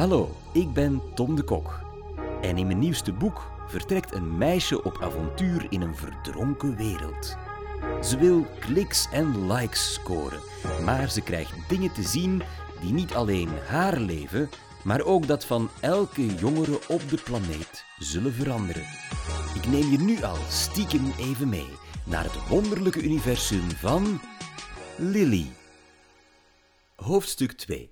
Hallo, ik ben Tom de Kok. En in mijn nieuwste boek vertrekt een meisje op avontuur in een verdronken wereld. Ze wil kliks en likes scoren, maar ze krijgt dingen te zien die niet alleen haar leven, maar ook dat van elke jongere op de planeet zullen veranderen. Ik neem je nu al stiekem even mee naar het wonderlijke universum van Lily. Hoofdstuk 2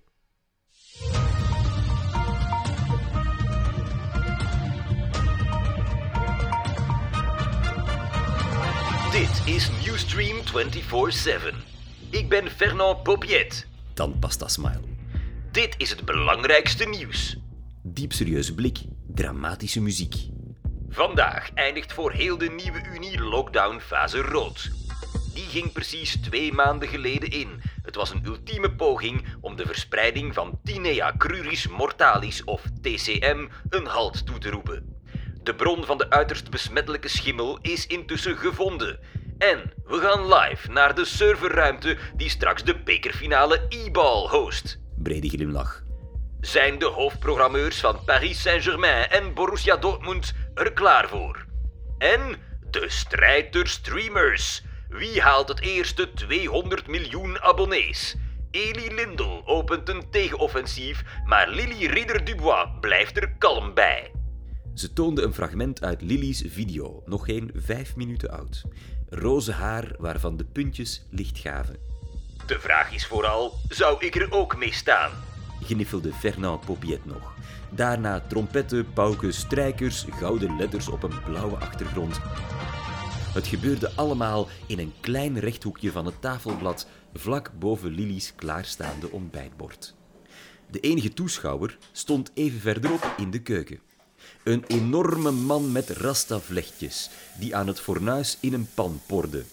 Dit is Newstream 24-7. Ik ben Fernand Popiet. Dan past smile. Dit is het belangrijkste nieuws. Diep serieuze blik, dramatische muziek. Vandaag eindigt voor heel de nieuwe Unie lockdown fase rood. Die ging precies twee maanden geleden in. Het was een ultieme poging om de verspreiding van Tinea cruris mortalis of TCM een halt toe te roepen. De bron van de uiterst besmettelijke schimmel is intussen gevonden. En we gaan live naar de serverruimte die straks de bekerfinale e-ball host. Brede glimlach. Zijn de hoofdprogrammeurs van Paris Saint-Germain en Borussia Dortmund er klaar voor? En de strijd der streamers. Wie haalt het eerste 200 miljoen abonnees? Elie Lindel opent een tegenoffensief, maar Lily Ridder-Dubois blijft er kalm bij. Ze toonde een fragment uit Lily's video, nog geen vijf minuten oud. Roze haar waarvan de puntjes licht gaven. De vraag is vooral, zou ik er ook mee staan? Gniffelde Fernand Popiet nog. Daarna trompetten, pauken, strijkers, gouden letters op een blauwe achtergrond. Het gebeurde allemaal in een klein rechthoekje van het tafelblad, vlak boven Lily's klaarstaande ontbijtbord. De enige toeschouwer stond even verderop in de keuken. Een enorme man met rastavlechtjes, die aan het fornuis in een pan porde.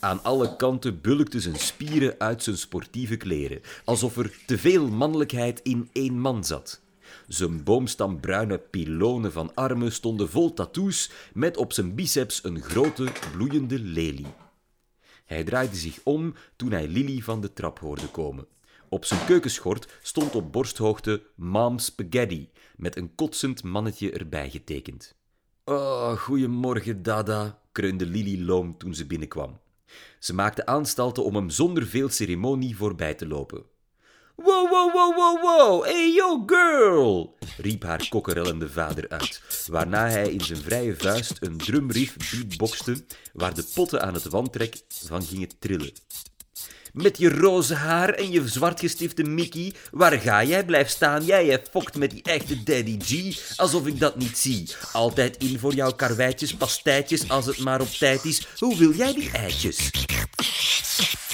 Aan alle kanten bulkten zijn spieren uit zijn sportieve kleren, alsof er te veel mannelijkheid in één man zat. Zijn boomstambruine pylonen van armen stonden vol tattoos, met op zijn biceps een grote, bloeiende lelie. Hij draaide zich om toen hij Lily van de trap hoorde komen. Op zijn keukenschort stond op borsthoogte Mom Spaghetti, met een kotsend mannetje erbij getekend. Oh, goeiemorgen, Dada, kreunde Lily loom toen ze binnenkwam. Ze maakte aanstalten om hem zonder veel ceremonie voorbij te lopen. Wow, wow, wow, wow, wow, hey yo girl, riep haar kokkerellende vader uit, waarna hij in zijn vrije vuist een drumriff beatboxte waar de potten aan het wandtrek van gingen trillen. Met je roze haar en je zwartgestifte Mickey, waar ga jij? Blijf staan, jij fokt met die echte Daddy G, alsof ik dat niet zie. Altijd in voor jouw karweitjes, pastijtjes, als het maar op tijd is. Hoe wil jij die eitjes?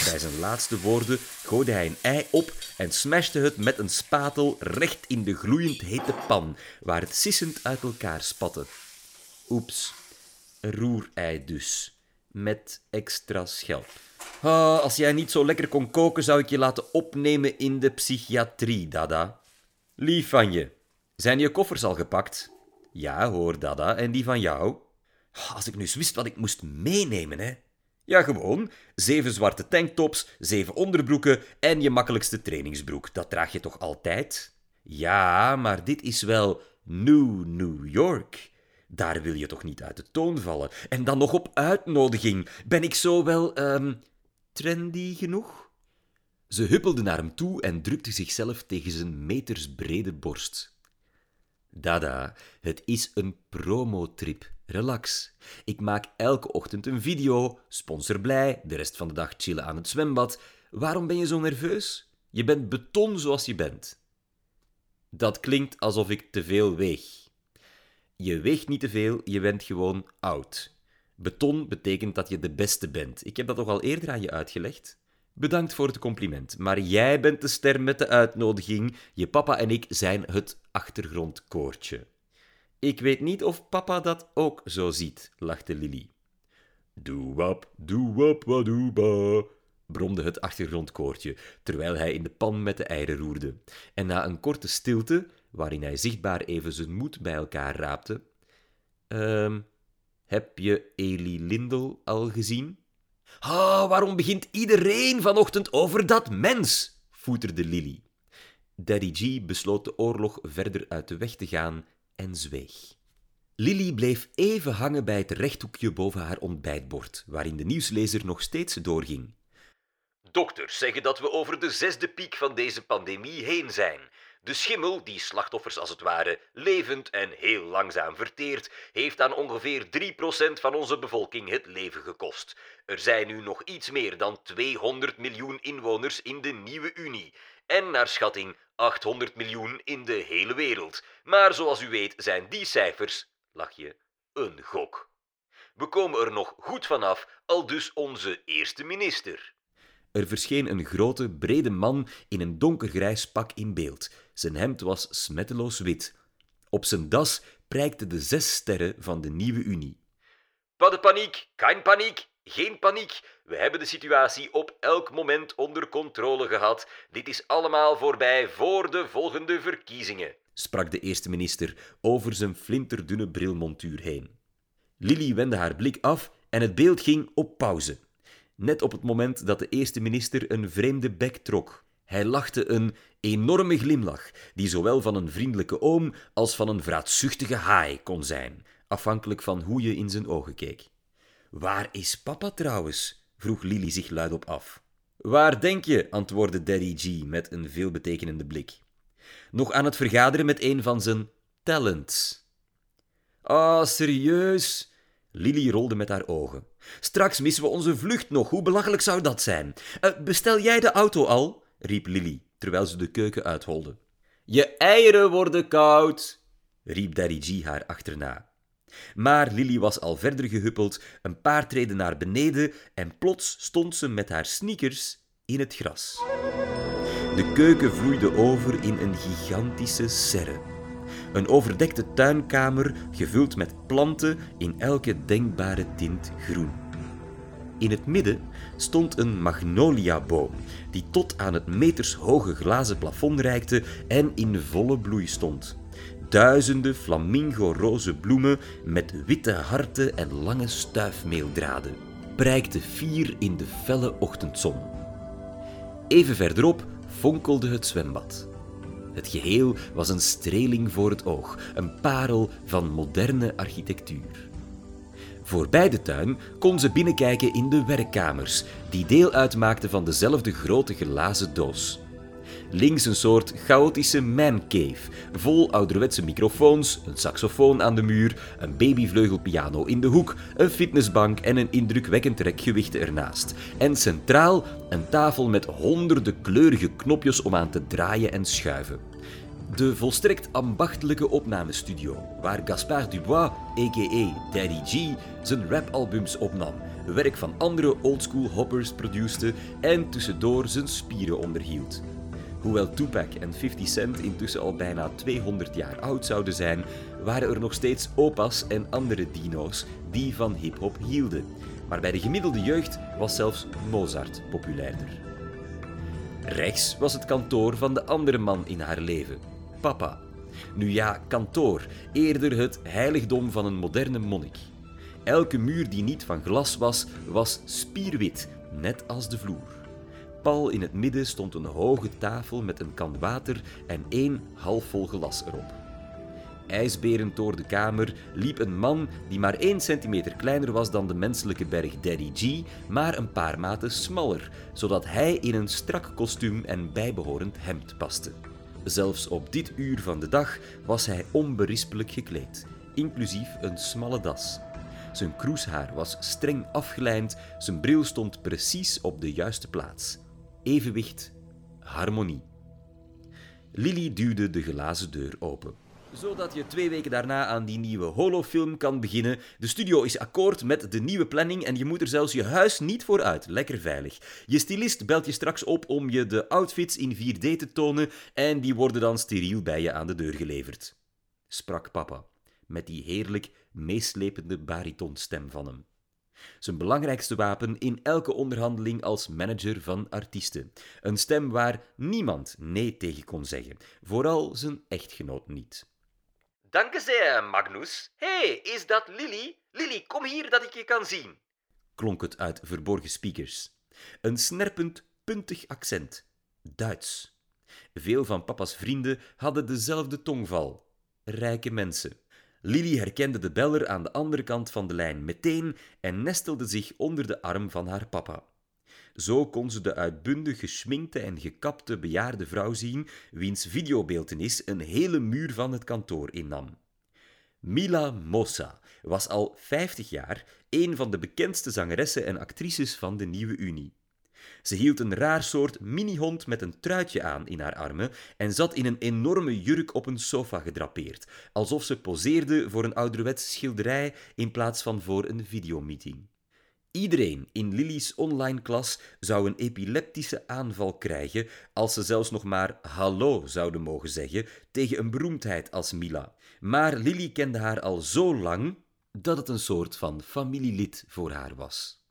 Bij zijn laatste woorden gooide hij een ei op en smashte het met een spatel recht in de gloeiend hete pan, waar het sissend uit elkaar spatte. Oeps, roerei dus, met extra schelp. Ah, als jij niet zo lekker kon koken, zou ik je laten opnemen in de psychiatrie, Dada. Lief van je. Zijn je koffers al gepakt? Ja, hoor, Dada. En die van jou? Als ik nu wist wat ik moest meenemen, hè. Ja, gewoon. Zeven zwarte tanktops, zeven onderbroeken en je makkelijkste trainingsbroek. Dat draag je toch altijd? Ja, maar dit is wel New New York. Daar wil je toch niet uit de toon vallen? En dan nog op uitnodiging. Ben ik zo wel, ehm, trendy genoeg? Ze huppelde naar hem toe en drukte zichzelf tegen zijn metersbrede borst. Dada, het is een promotrip. Relax. Ik maak elke ochtend een video, sponsor blij, de rest van de dag chillen aan het zwembad. Waarom ben je zo nerveus? Je bent beton zoals je bent. Dat klinkt alsof ik te veel weeg. Je weegt niet te veel, je bent gewoon oud. Beton betekent dat je de beste bent. Ik heb dat toch al eerder aan je uitgelegd? Bedankt voor het compliment, maar jij bent de ster met de uitnodiging. Je papa en ik zijn het achtergrondkoortje. Ik weet niet of papa dat ook zo ziet, lachte Lily. Doe-wap, doe-wap, wadoeba, bromde het achtergrondkoortje, terwijl hij in de pan met de eieren roerde. En na een korte stilte, waarin hij zichtbaar even zijn moed bij elkaar raapte... Ehm, heb je Elie Lindel al gezien? Ah, waarom begint iedereen vanochtend over dat mens? voeterde Lily. Daddy G besloot de oorlog verder uit de weg te gaan en zweeg. Lily bleef even hangen bij het rechthoekje boven haar ontbijtbord, waarin de nieuwslezer nog steeds doorging. Dokters zeggen dat we over de zesde piek van deze pandemie heen zijn. De schimmel, die slachtoffers als het ware levend en heel langzaam verteert, heeft aan ongeveer 3% van onze bevolking het leven gekost. Er zijn nu nog iets meer dan 200 miljoen inwoners in de nieuwe Unie. En naar schatting 800 miljoen in de hele wereld. Maar zoals u weet zijn die cijfers, lach je, een gok. We komen er nog goed vanaf, al dus onze eerste minister. Er verscheen een grote, brede man in een donkergrijs pak in beeld. Zijn hemd was smetteloos wit. Op zijn das prijkten de zes sterren van de nieuwe Unie. Pas de paniek, geen paniek, geen paniek. We hebben de situatie op elk moment onder controle gehad. Dit is allemaal voorbij voor de volgende verkiezingen, sprak de eerste minister over zijn flinterdunne brilmontuur heen. Lily wendde haar blik af en het beeld ging op pauze net op het moment dat de eerste minister een vreemde bek trok. Hij lachte een enorme glimlach, die zowel van een vriendelijke oom als van een vraatzuchtige haai kon zijn, afhankelijk van hoe je in zijn ogen keek. Waar is papa trouwens? vroeg Lily zich luidop af. Waar denk je? antwoordde Daddy G met een veelbetekenende blik. Nog aan het vergaderen met een van zijn talents. Ah, serieus? Lily rolde met haar ogen. Straks missen we onze vlucht nog. Hoe belachelijk zou dat zijn? Uh, bestel jij de auto al? riep Lily, terwijl ze de keuken uitholde. Je eieren worden koud, riep G haar achterna. Maar Lily was al verder gehuppeld, een paar treden naar beneden en plots stond ze met haar sneakers in het gras. De keuken vloeide over in een gigantische serre. Een overdekte tuinkamer gevuld met planten in elke denkbare tint groen. In het midden stond een magnoliaboom die tot aan het metershoge glazen plafond reikte en in volle bloei stond. Duizenden flamingo-roze bloemen met witte harten en lange stuifmeeldraden prijkten fier in de felle ochtendzon. Even verderop fonkelde het zwembad. Het geheel was een streling voor het oog, een parel van moderne architectuur. Voorbij de tuin kon ze binnenkijken in de werkkamers, die deel uitmaakten van dezelfde grote glazen doos. Links een soort chaotische mancave, vol ouderwetse microfoons, een saxofoon aan de muur, een babyvleugelpiano in de hoek, een fitnessbank en een indrukwekkend rek gewichten ernaast. En centraal een tafel met honderden kleurige knopjes om aan te draaien en schuiven. De volstrekt ambachtelijke opnamestudio, waar Gaspard Dubois, a.k.a. Daddy G, zijn rapalbums opnam, werk van andere oldschool hoppers produceerde en tussendoor zijn spieren onderhield. Hoewel Tupac en 50 Cent intussen al bijna 200 jaar oud zouden zijn, waren er nog steeds opa's en andere dino's die van hip-hop hielden. Maar bij de gemiddelde jeugd was zelfs Mozart populairder. Rechts was het kantoor van de andere man in haar leven, papa. Nu ja, kantoor, eerder het heiligdom van een moderne monnik. Elke muur die niet van glas was, was spierwit, net als de vloer pal in het midden stond een hoge tafel met een kan water en één halfvol glas erop. IJsberend door de kamer liep een man die maar één centimeter kleiner was dan de menselijke berg Daddy G, maar een paar maten smaller, zodat hij in een strak kostuum en bijbehorend hemd paste. Zelfs op dit uur van de dag was hij onberispelijk gekleed, inclusief een smalle das. Zijn kroeshaar was streng afgelijnd, zijn bril stond precies op de juiste plaats evenwicht, harmonie. Lily duwde de glazen deur open. Zodat je twee weken daarna aan die nieuwe holofilm kan beginnen. De studio is akkoord met de nieuwe planning en je moet er zelfs je huis niet voor uit. Lekker veilig. Je stylist belt je straks op om je de outfits in 4D te tonen en die worden dan steriel bij je aan de deur geleverd. Sprak papa, met die heerlijk meeslepende baritonstem van hem. Zijn belangrijkste wapen in elke onderhandeling als manager van artiesten. Een stem waar niemand nee tegen kon zeggen, vooral zijn echtgenoot niet. Dank zeer, Magnus. Hé, hey, is dat Lily? Lily, kom hier dat ik je kan zien. Klonk het uit verborgen speakers. Een snerpend, puntig accent. Duits. Veel van papa's vrienden hadden dezelfde tongval. Rijke mensen. Lily herkende de beller aan de andere kant van de lijn meteen en nestelde zich onder de arm van haar papa. Zo kon ze de uitbundig geschminkte en gekapte bejaarde vrouw zien, wiens videobeeltenis een hele muur van het kantoor innam. Mila Mossa was al 50 jaar een van de bekendste zangeressen en actrices van de Nieuwe Unie. Ze hield een raar soort minihond met een truitje aan in haar armen en zat in een enorme jurk op een sofa gedrapeerd, alsof ze poseerde voor een ouderwetse schilderij in plaats van voor een videomeeting. Iedereen in Lily's online klas zou een epileptische aanval krijgen als ze zelfs nog maar hallo zouden mogen zeggen tegen een beroemdheid als Mila. Maar Lily kende haar al zo lang dat het een soort van familielid voor haar was.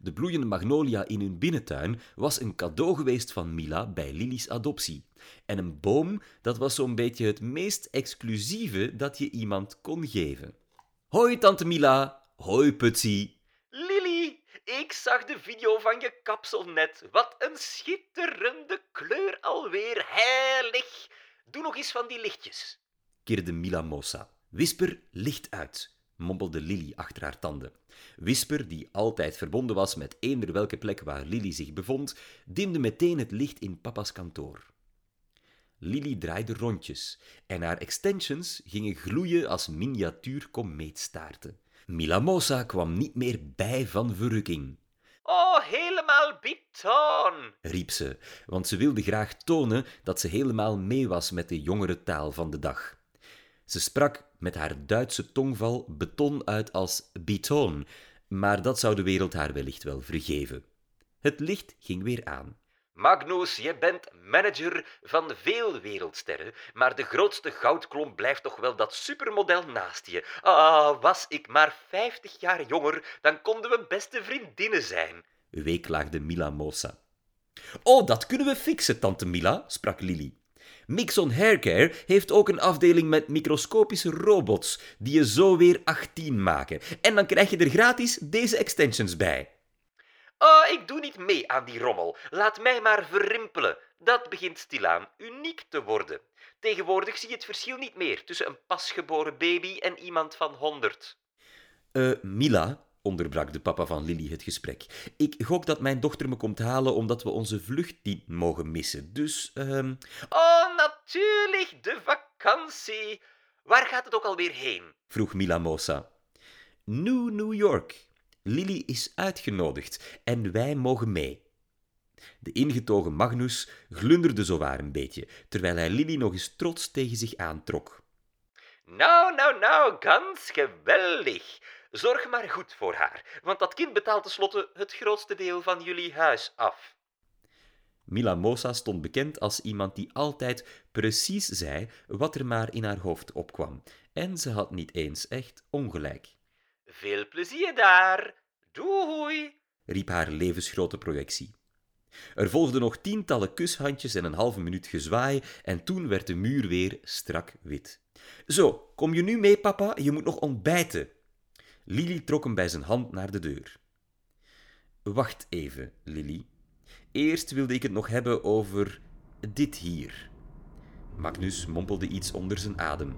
De bloeiende magnolia in hun binnentuin was een cadeau geweest van Mila bij Lily's adoptie. En een boom, dat was zo'n beetje het meest exclusieve dat je iemand kon geven. Hoi, tante Mila. Hoi, Putsie. Lily, ik zag de video van je kapsel net. Wat een schitterende kleur alweer. Heilig. Doe nog eens van die lichtjes. kirde Mila Mossa. Wisper licht uit, mompelde Lily achter haar tanden. Wisper, die altijd verbonden was met eender welke plek waar Lily zich bevond, dimde meteen het licht in papa's kantoor. Lily draaide rondjes en haar extensions gingen gloeien als miniatuur komeetstaarten. Mila Mossa kwam niet meer bij van verrukking. Oh, helemaal betoon. riep ze, want ze wilde graag tonen dat ze helemaal mee was met de jongere taal van de dag. Ze sprak met haar Duitse tongval beton uit als betoon, maar dat zou de wereld haar wellicht wel vergeven. Het licht ging weer aan. Magnus, je bent manager van veel wereldsterren, maar de grootste goudklomp blijft toch wel dat supermodel naast je. Ah, was ik maar vijftig jaar jonger, dan konden we beste vriendinnen zijn. weeklaagde Mila Mossa. Oh, dat kunnen we fixen, tante Mila, sprak Lily. Mixon Haircare heeft ook een afdeling met microscopische robots die je zo weer 18 maken. En dan krijg je er gratis deze extensions bij. Oh, ik doe niet mee aan die rommel. Laat mij maar verrimpelen. Dat begint stilaan uniek te worden. Tegenwoordig zie je het verschil niet meer tussen een pasgeboren baby en iemand van honderd. Eh, Mila, onderbrak de papa van Lily het gesprek. Ik gok dat mijn dochter me komt halen omdat we onze vlucht niet mogen missen. Dus, ehm, Oh, natuurlijk, de vakantie. Waar gaat het ook alweer heen? vroeg Mila Mossa. New New York. Lily is uitgenodigd en wij mogen mee. De ingetogen Magnus glunderde zowaar een beetje, terwijl hij Lily nog eens trots tegen zich aantrok. Nou, nou, nou, ganz geweldig. Zorg maar goed voor haar, want dat kind betaalt tenslotte het grootste deel van jullie huis af. Mila Mossa stond bekend als iemand die altijd precies zei wat er maar in haar hoofd opkwam. En ze had niet eens echt ongelijk. Veel plezier daar. Doei. riep haar levensgrote projectie. Er volgden nog tientallen kushandjes en een halve minuut gezwaai en toen werd de muur weer strak wit. Zo, kom je nu mee, papa? Je moet nog ontbijten. Lily trok hem bij zijn hand naar de deur. Wacht even, Lily. Eerst wilde ik het nog hebben over dit hier. Magnus mompelde iets onder zijn adem.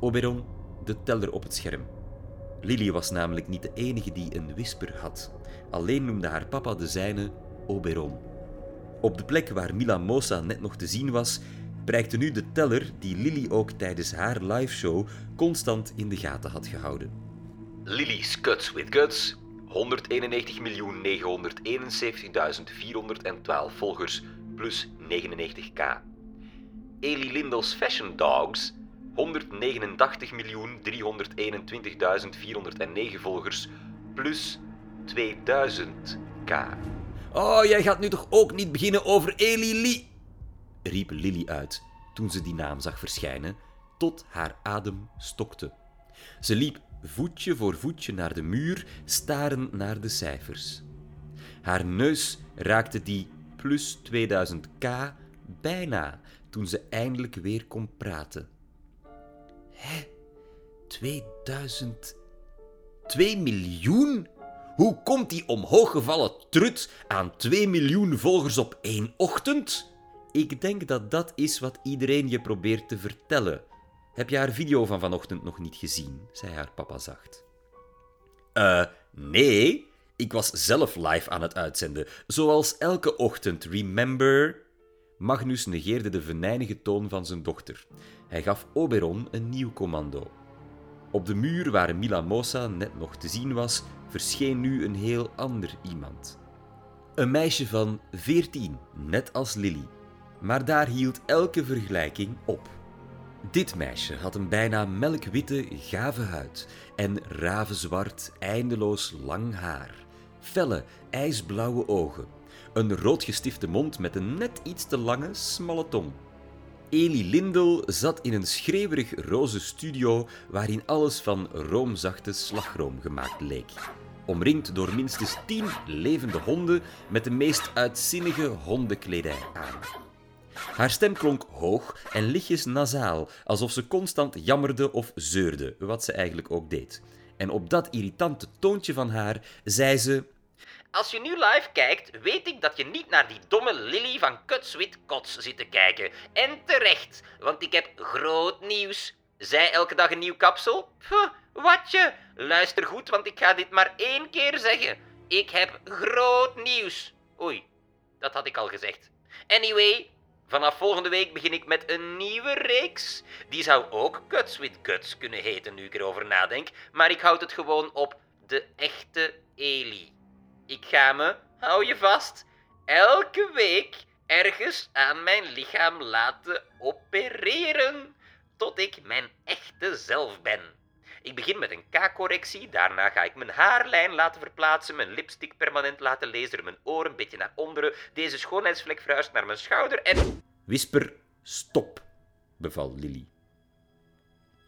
Oberon, de teller op het scherm. Lily was namelijk niet de enige die een whisper had. Alleen noemde haar papa de zijne Oberon. Op de plek waar Mila Mosa net nog te zien was, prijkte nu de teller die Lily ook tijdens haar liveshow constant in de gaten had gehouden. Lily's Cuts with Guts. 191.971.412 volgers plus 99k. Eli Lindel's Fashion Dogs. 189.321.409 volgers plus 2000k. Oh, jij gaat nu toch ook niet beginnen over Eli Lee? riep Lily uit toen ze die naam zag verschijnen, tot haar adem stokte. Ze liep voetje voor voetje naar de muur, starend naar de cijfers. Haar neus raakte die plus 2000k bijna toen ze eindelijk weer kon praten. Hé, 2000. 2 miljoen? Hoe komt die omhooggevallen trut aan 2 miljoen volgers op één ochtend? Ik denk dat dat is wat iedereen je probeert te vertellen. Heb je haar video van vanochtend nog niet gezien? zei haar papa zacht. Eh, nee. Ik was zelf live aan het uitzenden. Zoals elke ochtend, remember? Magnus negeerde de venijnige toon van zijn dochter. Hij gaf Oberon een nieuw commando. Op de muur waar Mila Mosa net nog te zien was, verscheen nu een heel ander iemand. Een meisje van veertien, net als Lily. Maar daar hield elke vergelijking op. Dit meisje had een bijna melkwitte, gave huid en ravenzwart, eindeloos lang haar. Felle, ijsblauwe ogen. Een roodgestifte mond met een net iets te lange, smalle tong. Eli Lindel zat in een schreeuwerig roze studio waarin alles van roomzachte slagroom gemaakt leek. Omringd door minstens tien levende honden met de meest uitzinnige hondenkledij aan. Haar stem klonk hoog en lichtjes nasaal, alsof ze constant jammerde of zeurde, wat ze eigenlijk ook deed. En op dat irritante toontje van haar zei ze als je nu live kijkt, weet ik dat je niet naar die domme Lily van Kutswit Kots zit te kijken. En terecht, want ik heb groot nieuws. Zij elke dag een nieuw kapsel? Puh, watje. Luister goed, want ik ga dit maar één keer zeggen. Ik heb groot nieuws. Oei, dat had ik al gezegd. Anyway, vanaf volgende week begin ik met een nieuwe reeks. Die zou ook Cuts with Guts kunnen heten, nu ik erover nadenk. Maar ik houd het gewoon op de echte Eli. Ik ga me, hou je vast, elke week ergens aan mijn lichaam laten opereren. Tot ik mijn echte zelf ben. Ik begin met een K-correctie, daarna ga ik mijn haarlijn laten verplaatsen, mijn lipstick permanent laten lezen, mijn oren een beetje naar onderen, deze schoonheidsvlek verhuist naar mijn schouder en... Whisper, stop, beval Lily.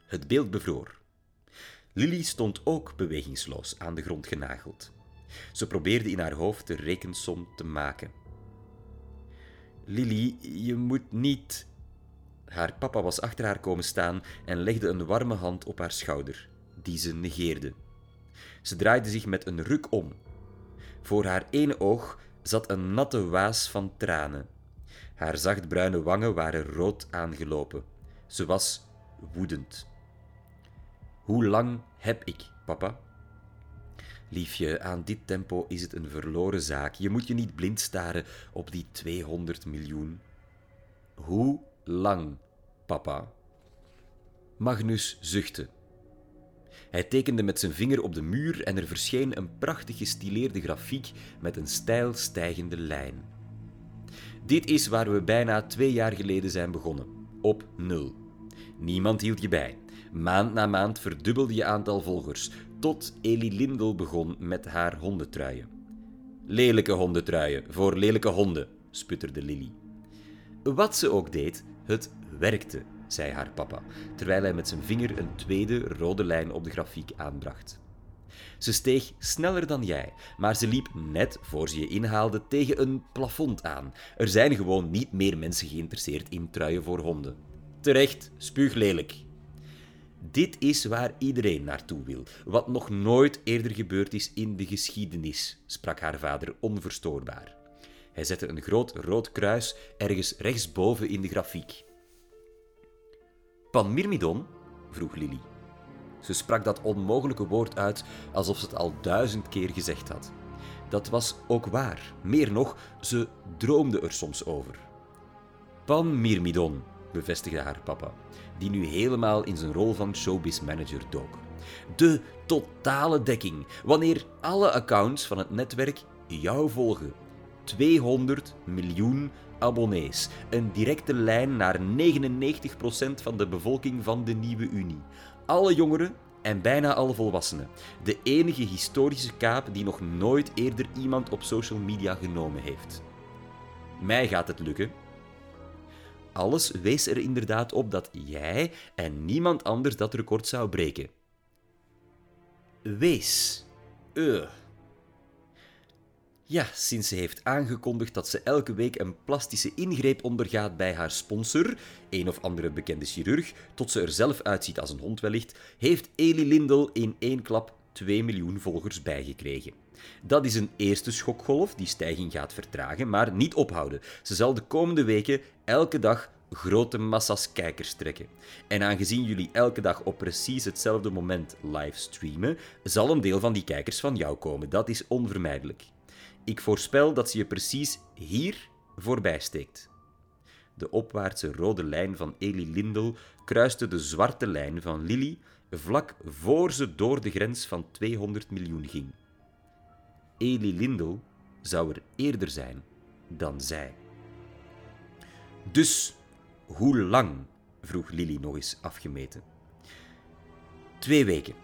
Het beeld bevroor. Lily stond ook bewegingsloos aan de grond genageld. Ze probeerde in haar hoofd de rekensom te maken. Lily, je moet niet. Haar papa was achter haar komen staan en legde een warme hand op haar schouder, die ze negeerde. Ze draaide zich met een ruk om. Voor haar ene oog zat een natte waas van tranen. Haar zachtbruine wangen waren rood aangelopen. Ze was woedend. Hoe lang heb ik, papa? Liefje, aan dit tempo is het een verloren zaak. Je moet je niet blind staren op die 200 miljoen. Hoe lang, papa? Magnus zuchtte. Hij tekende met zijn vinger op de muur en er verscheen een prachtig gestileerde grafiek met een stijl stijgende lijn. Dit is waar we bijna twee jaar geleden zijn begonnen. Op nul. Niemand hield je bij. Maand na maand verdubbelde je aantal volgers, tot Eli Lindel begon met haar hondentruien. Lelijke hondentruien voor lelijke honden, sputterde Lily. Wat ze ook deed, het werkte, zei haar papa, terwijl hij met zijn vinger een tweede rode lijn op de grafiek aanbracht. Ze steeg sneller dan jij, maar ze liep net voor ze je inhaalde tegen een plafond aan. Er zijn gewoon niet meer mensen geïnteresseerd in truien voor honden. Terecht, spuuglelijk, dit is waar iedereen naartoe wil, wat nog nooit eerder gebeurd is in de geschiedenis, sprak haar vader onverstoorbaar. Hij zette een groot rood kruis ergens rechtsboven in de grafiek. Panmyrmidon? vroeg Lily. Ze sprak dat onmogelijke woord uit alsof ze het al duizend keer gezegd had. Dat was ook waar. Meer nog, ze droomde er soms over. Panmyrmidon, bevestigde haar papa, die nu helemaal in zijn rol van showbiz-manager dook. De totale dekking, wanneer alle accounts van het netwerk jou volgen. 200 miljoen abonnees. Een directe lijn naar 99% van de bevolking van de nieuwe Unie. Alle jongeren en bijna alle volwassenen. De enige historische kaap die nog nooit eerder iemand op social media genomen heeft. Mij gaat het lukken, alles wees er inderdaad op dat jij en niemand anders dat record zou breken. Wees. Uh. Ja, sinds ze heeft aangekondigd dat ze elke week een plastische ingreep ondergaat bij haar sponsor, een of andere bekende chirurg, tot ze er zelf uitziet als een hond wellicht, heeft Eli Lindel in één klap 2 miljoen volgers bijgekregen. Dat is een eerste schokgolf die stijging gaat vertragen, maar niet ophouden. Ze zal de komende weken elke dag grote massa's kijkers trekken. En aangezien jullie elke dag op precies hetzelfde moment livestreamen, zal een deel van die kijkers van jou komen. Dat is onvermijdelijk. Ik voorspel dat ze je precies hier voorbij steekt. De opwaartse rode lijn van Eli Lindel kruiste de zwarte lijn van Lily vlak voor ze door de grens van 200 miljoen ging. Eli Lindel zou er eerder zijn dan zij. Dus hoe lang? vroeg Lily nog eens afgemeten. Twee weken,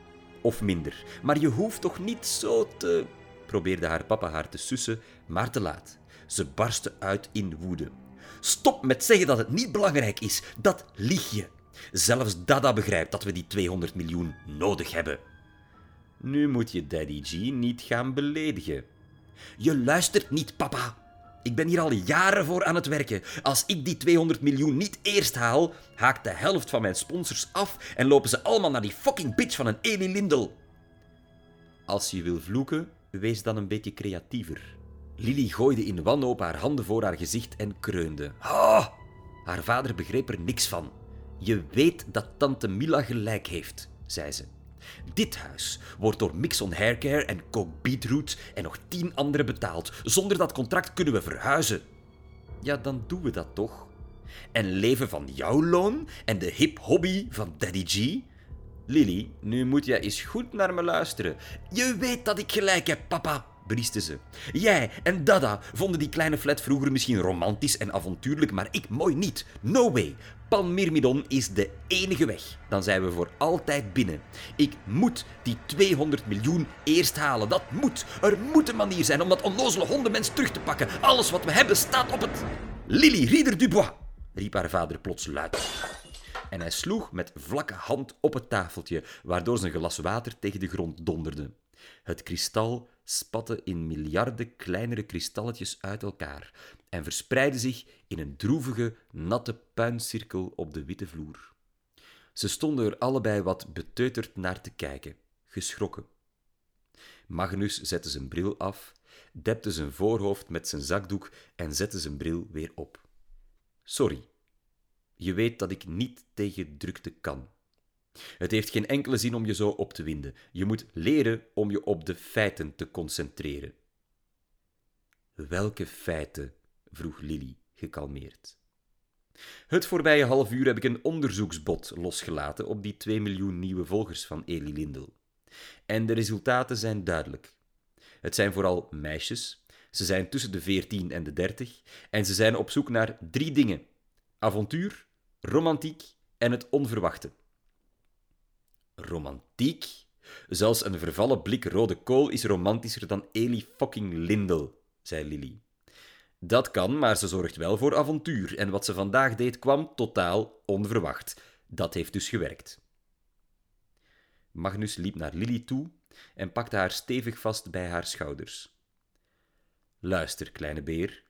of minder. Maar je hoeft toch niet zo te. Probeerde haar papa haar te sussen, maar te laat. Ze barstte uit in woede. Stop met zeggen dat het niet belangrijk is. Dat lieg je. Zelfs Dada begrijpt dat we die 200 miljoen nodig hebben. Nu moet je Daddy G niet gaan beledigen. Je luistert niet, papa. Ik ben hier al jaren voor aan het werken. Als ik die 200 miljoen niet eerst haal, haakt de helft van mijn sponsors af en lopen ze allemaal naar die fucking bitch van een Eli Lindel. Als je wil vloeken, wees dan een beetje creatiever. Lily gooide in wanhoop haar handen voor haar gezicht en kreunde. Ah! Haar vader begreep er niks van. Je weet dat tante Mila gelijk heeft, zei ze. Dit huis wordt door Mixon Haircare en Coke Beetroot en nog tien anderen betaald. Zonder dat contract kunnen we verhuizen. Ja, dan doen we dat toch? En leven van jouw loon en de hip hobby van Daddy G? Lily, nu moet jij eens goed naar me luisteren. Je weet dat ik gelijk heb, papa brieste ze. Jij en Dada vonden die kleine flat vroeger misschien romantisch en avontuurlijk, maar ik mooi niet. No way. Panmirmidon is de enige weg. Dan zijn we voor altijd binnen. Ik moet die 200 miljoen eerst halen. Dat moet. Er moet een manier zijn om dat onnozele hondenmens terug te pakken. Alles wat we hebben staat op het... Lily Rieder Dubois, riep haar vader plots luid. En hij sloeg met vlakke hand op het tafeltje, waardoor zijn glas water tegen de grond donderde. Het kristal spatte in miljarden kleinere kristalletjes uit elkaar en verspreidde zich in een droevige, natte puincirkel op de witte vloer. Ze stonden er allebei wat beteuterd naar te kijken, geschrokken. Magnus zette zijn bril af, depte zijn voorhoofd met zijn zakdoek en zette zijn bril weer op. Sorry, je weet dat ik niet tegen drukte kan. Het heeft geen enkele zin om je zo op te winden. Je moet leren om je op de feiten te concentreren. Welke feiten? vroeg Lily, gekalmeerd. Het voorbije half uur heb ik een onderzoeksbod losgelaten op die 2 miljoen nieuwe volgers van Eli Lindel. En de resultaten zijn duidelijk. Het zijn vooral meisjes, ze zijn tussen de 14 en de 30 en ze zijn op zoek naar drie dingen: avontuur, romantiek en het onverwachte romantiek. Zelfs een vervallen blik rode kool is romantischer dan Eli fucking Lindel, zei Lily. Dat kan, maar ze zorgt wel voor avontuur en wat ze vandaag deed kwam totaal onverwacht. Dat heeft dus gewerkt. Magnus liep naar Lily toe en pakte haar stevig vast bij haar schouders. Luister, kleine beer.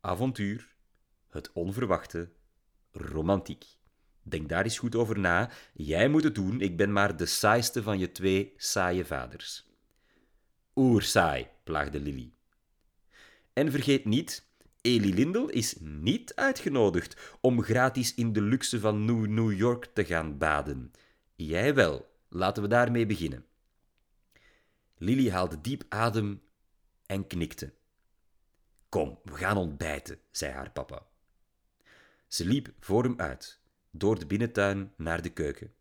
Avontuur, het onverwachte, romantiek. Denk daar eens goed over na. Jij moet het doen, ik ben maar de saaiste van je twee saaie vaders. Oersaai, plaagde Lily. En vergeet niet, Eli Lindel is niet uitgenodigd om gratis in de luxe van New York te gaan baden. Jij wel. Laten we daarmee beginnen. Lily haalde diep adem en knikte. Kom, we gaan ontbijten, zei haar papa. Ze liep voor hem uit, door de binnentuin naar de keuken.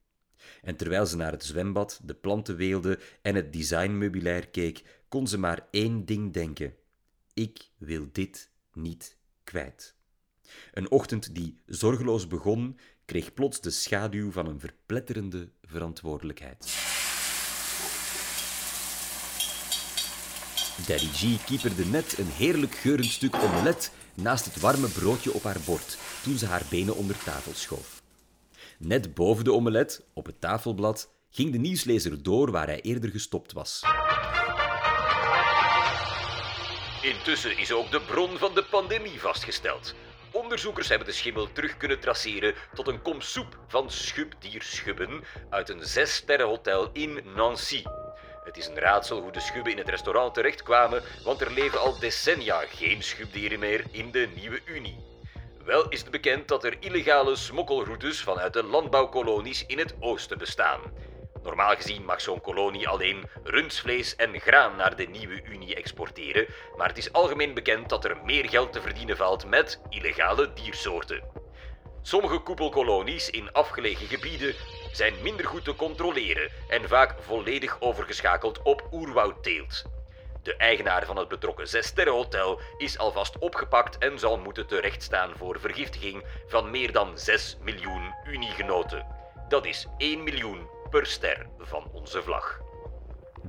En terwijl ze naar het zwembad, de planten weelde en het designmeubilair keek, kon ze maar één ding denken: ik wil dit niet kwijt. Een ochtend die zorgeloos begon, kreeg plots de schaduw van een verpletterende verantwoordelijkheid. Daddy G kieperde net een heerlijk geurend stuk omelet naast het warme broodje op haar bord toen ze haar benen onder tafel schoof. Net boven de omelet, op het tafelblad, ging de nieuwslezer door waar hij eerder gestopt was. Intussen is ook de bron van de pandemie vastgesteld. Onderzoekers hebben de schimmel terug kunnen traceren tot een kom soep van schubdierschubben uit een zessterrenhotel in Nancy. Het is een raadsel hoe de schubben in het restaurant terechtkwamen, want er leven al decennia geen schubdieren meer in de nieuwe Unie. Wel is het bekend dat er illegale smokkelroutes vanuit de landbouwkolonies in het oosten bestaan. Normaal gezien mag zo'n kolonie alleen rundsvlees en graan naar de nieuwe Unie exporteren, maar het is algemeen bekend dat er meer geld te verdienen valt met illegale diersoorten. Sommige koepelkolonies in afgelegen gebieden zijn minder goed te controleren en vaak volledig overgeschakeld op oerwoudteelt. De eigenaar van het betrokken zessterrenhotel is alvast opgepakt en zal moeten terechtstaan voor vergiftiging van meer dan 6 miljoen uniegenoten. Dat is 1 miljoen per ster van onze vlag.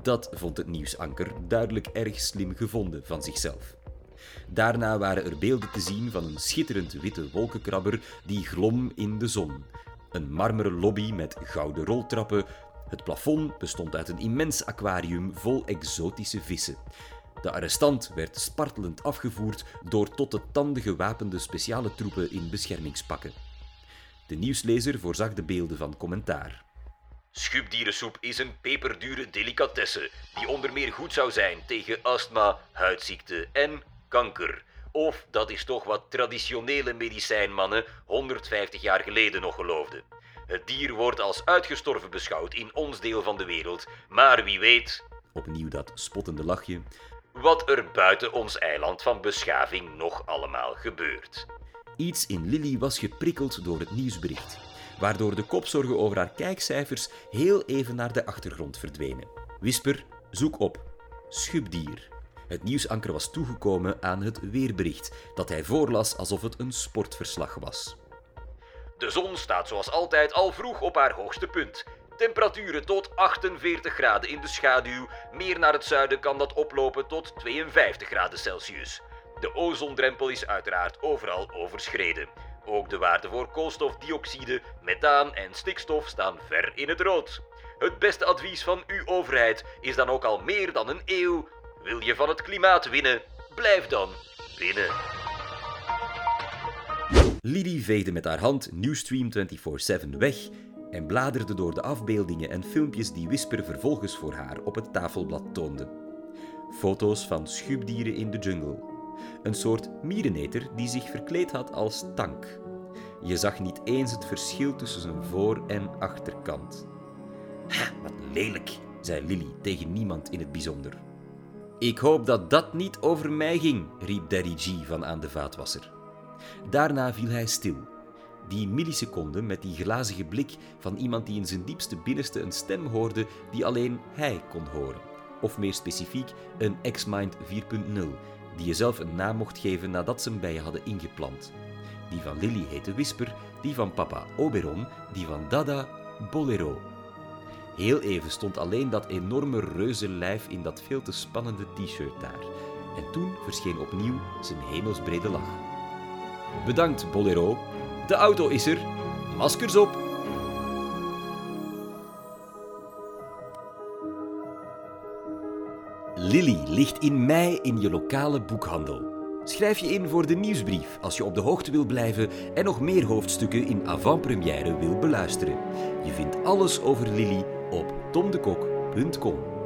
Dat vond het nieuwsanker duidelijk erg slim gevonden van zichzelf. Daarna waren er beelden te zien van een schitterend witte wolkenkrabber die glom in de zon. Een marmeren lobby met gouden roltrappen. Het plafond bestond uit een immens aquarium vol exotische vissen. De arrestant werd spartelend afgevoerd door tot de tanden gewapende speciale troepen in beschermingspakken. De nieuwslezer voorzag de beelden van commentaar. Schubdierensoep is een peperdure delicatesse die onder meer goed zou zijn tegen astma, huidziekte en kanker. Of dat is toch wat traditionele medicijnmannen 150 jaar geleden nog geloofden. Het dier wordt als uitgestorven beschouwd in ons deel van de wereld, maar wie weet. Opnieuw dat spottende lachje. Wat er buiten ons eiland van beschaving nog allemaal gebeurt. Iets in Lily was geprikkeld door het nieuwsbericht, waardoor de kopzorgen over haar kijkcijfers heel even naar de achtergrond verdwenen. Whisper, zoek op. Schubdier. Het nieuwsanker was toegekomen aan het weerbericht, dat hij voorlas alsof het een sportverslag was. De zon staat zoals altijd al vroeg op haar hoogste punt. Temperaturen tot 48 graden in de schaduw. Meer naar het zuiden kan dat oplopen tot 52 graden Celsius. De ozondrempel is uiteraard overal overschreden. Ook de waarden voor koolstofdioxide, methaan en stikstof staan ver in het rood. Het beste advies van uw overheid is dan ook al meer dan een eeuw wil je van het klimaat winnen? Blijf dan binnen. Lily veegde met haar hand Newstream 24-7 weg en bladerde door de afbeeldingen en filmpjes die Whisper vervolgens voor haar op het tafelblad toonde. Foto's van schubdieren in de jungle. Een soort miereneter die zich verkleed had als tank. Je zag niet eens het verschil tussen zijn voor- en achterkant. Wat lelijk, zei Lily tegen niemand in het bijzonder. Ik hoop dat dat niet over mij ging, riep G van aan de vaatwasser. Daarna viel hij stil. Die milliseconde met die glazige blik van iemand die in zijn diepste binnenste een stem hoorde die alleen hij kon horen. Of meer specifiek, een X-Mind 4.0, die je zelf een naam mocht geven nadat ze hem bij je hadden ingeplant. Die van Lily heette Whisper, die van papa Oberon, die van Dada Bolero. Heel even stond alleen dat enorme reuzenlijf in dat veel te spannende t-shirt daar. En toen verscheen opnieuw zijn hemelsbrede lach. Bedankt, Bolero. De auto is er. Maskers op. Lily ligt in mei in je lokale boekhandel. Schrijf je in voor de nieuwsbrief als je op de hoogte wil blijven en nog meer hoofdstukken in avant-première wil beluisteren. Je vindt alles over Lily op tomdekok.com.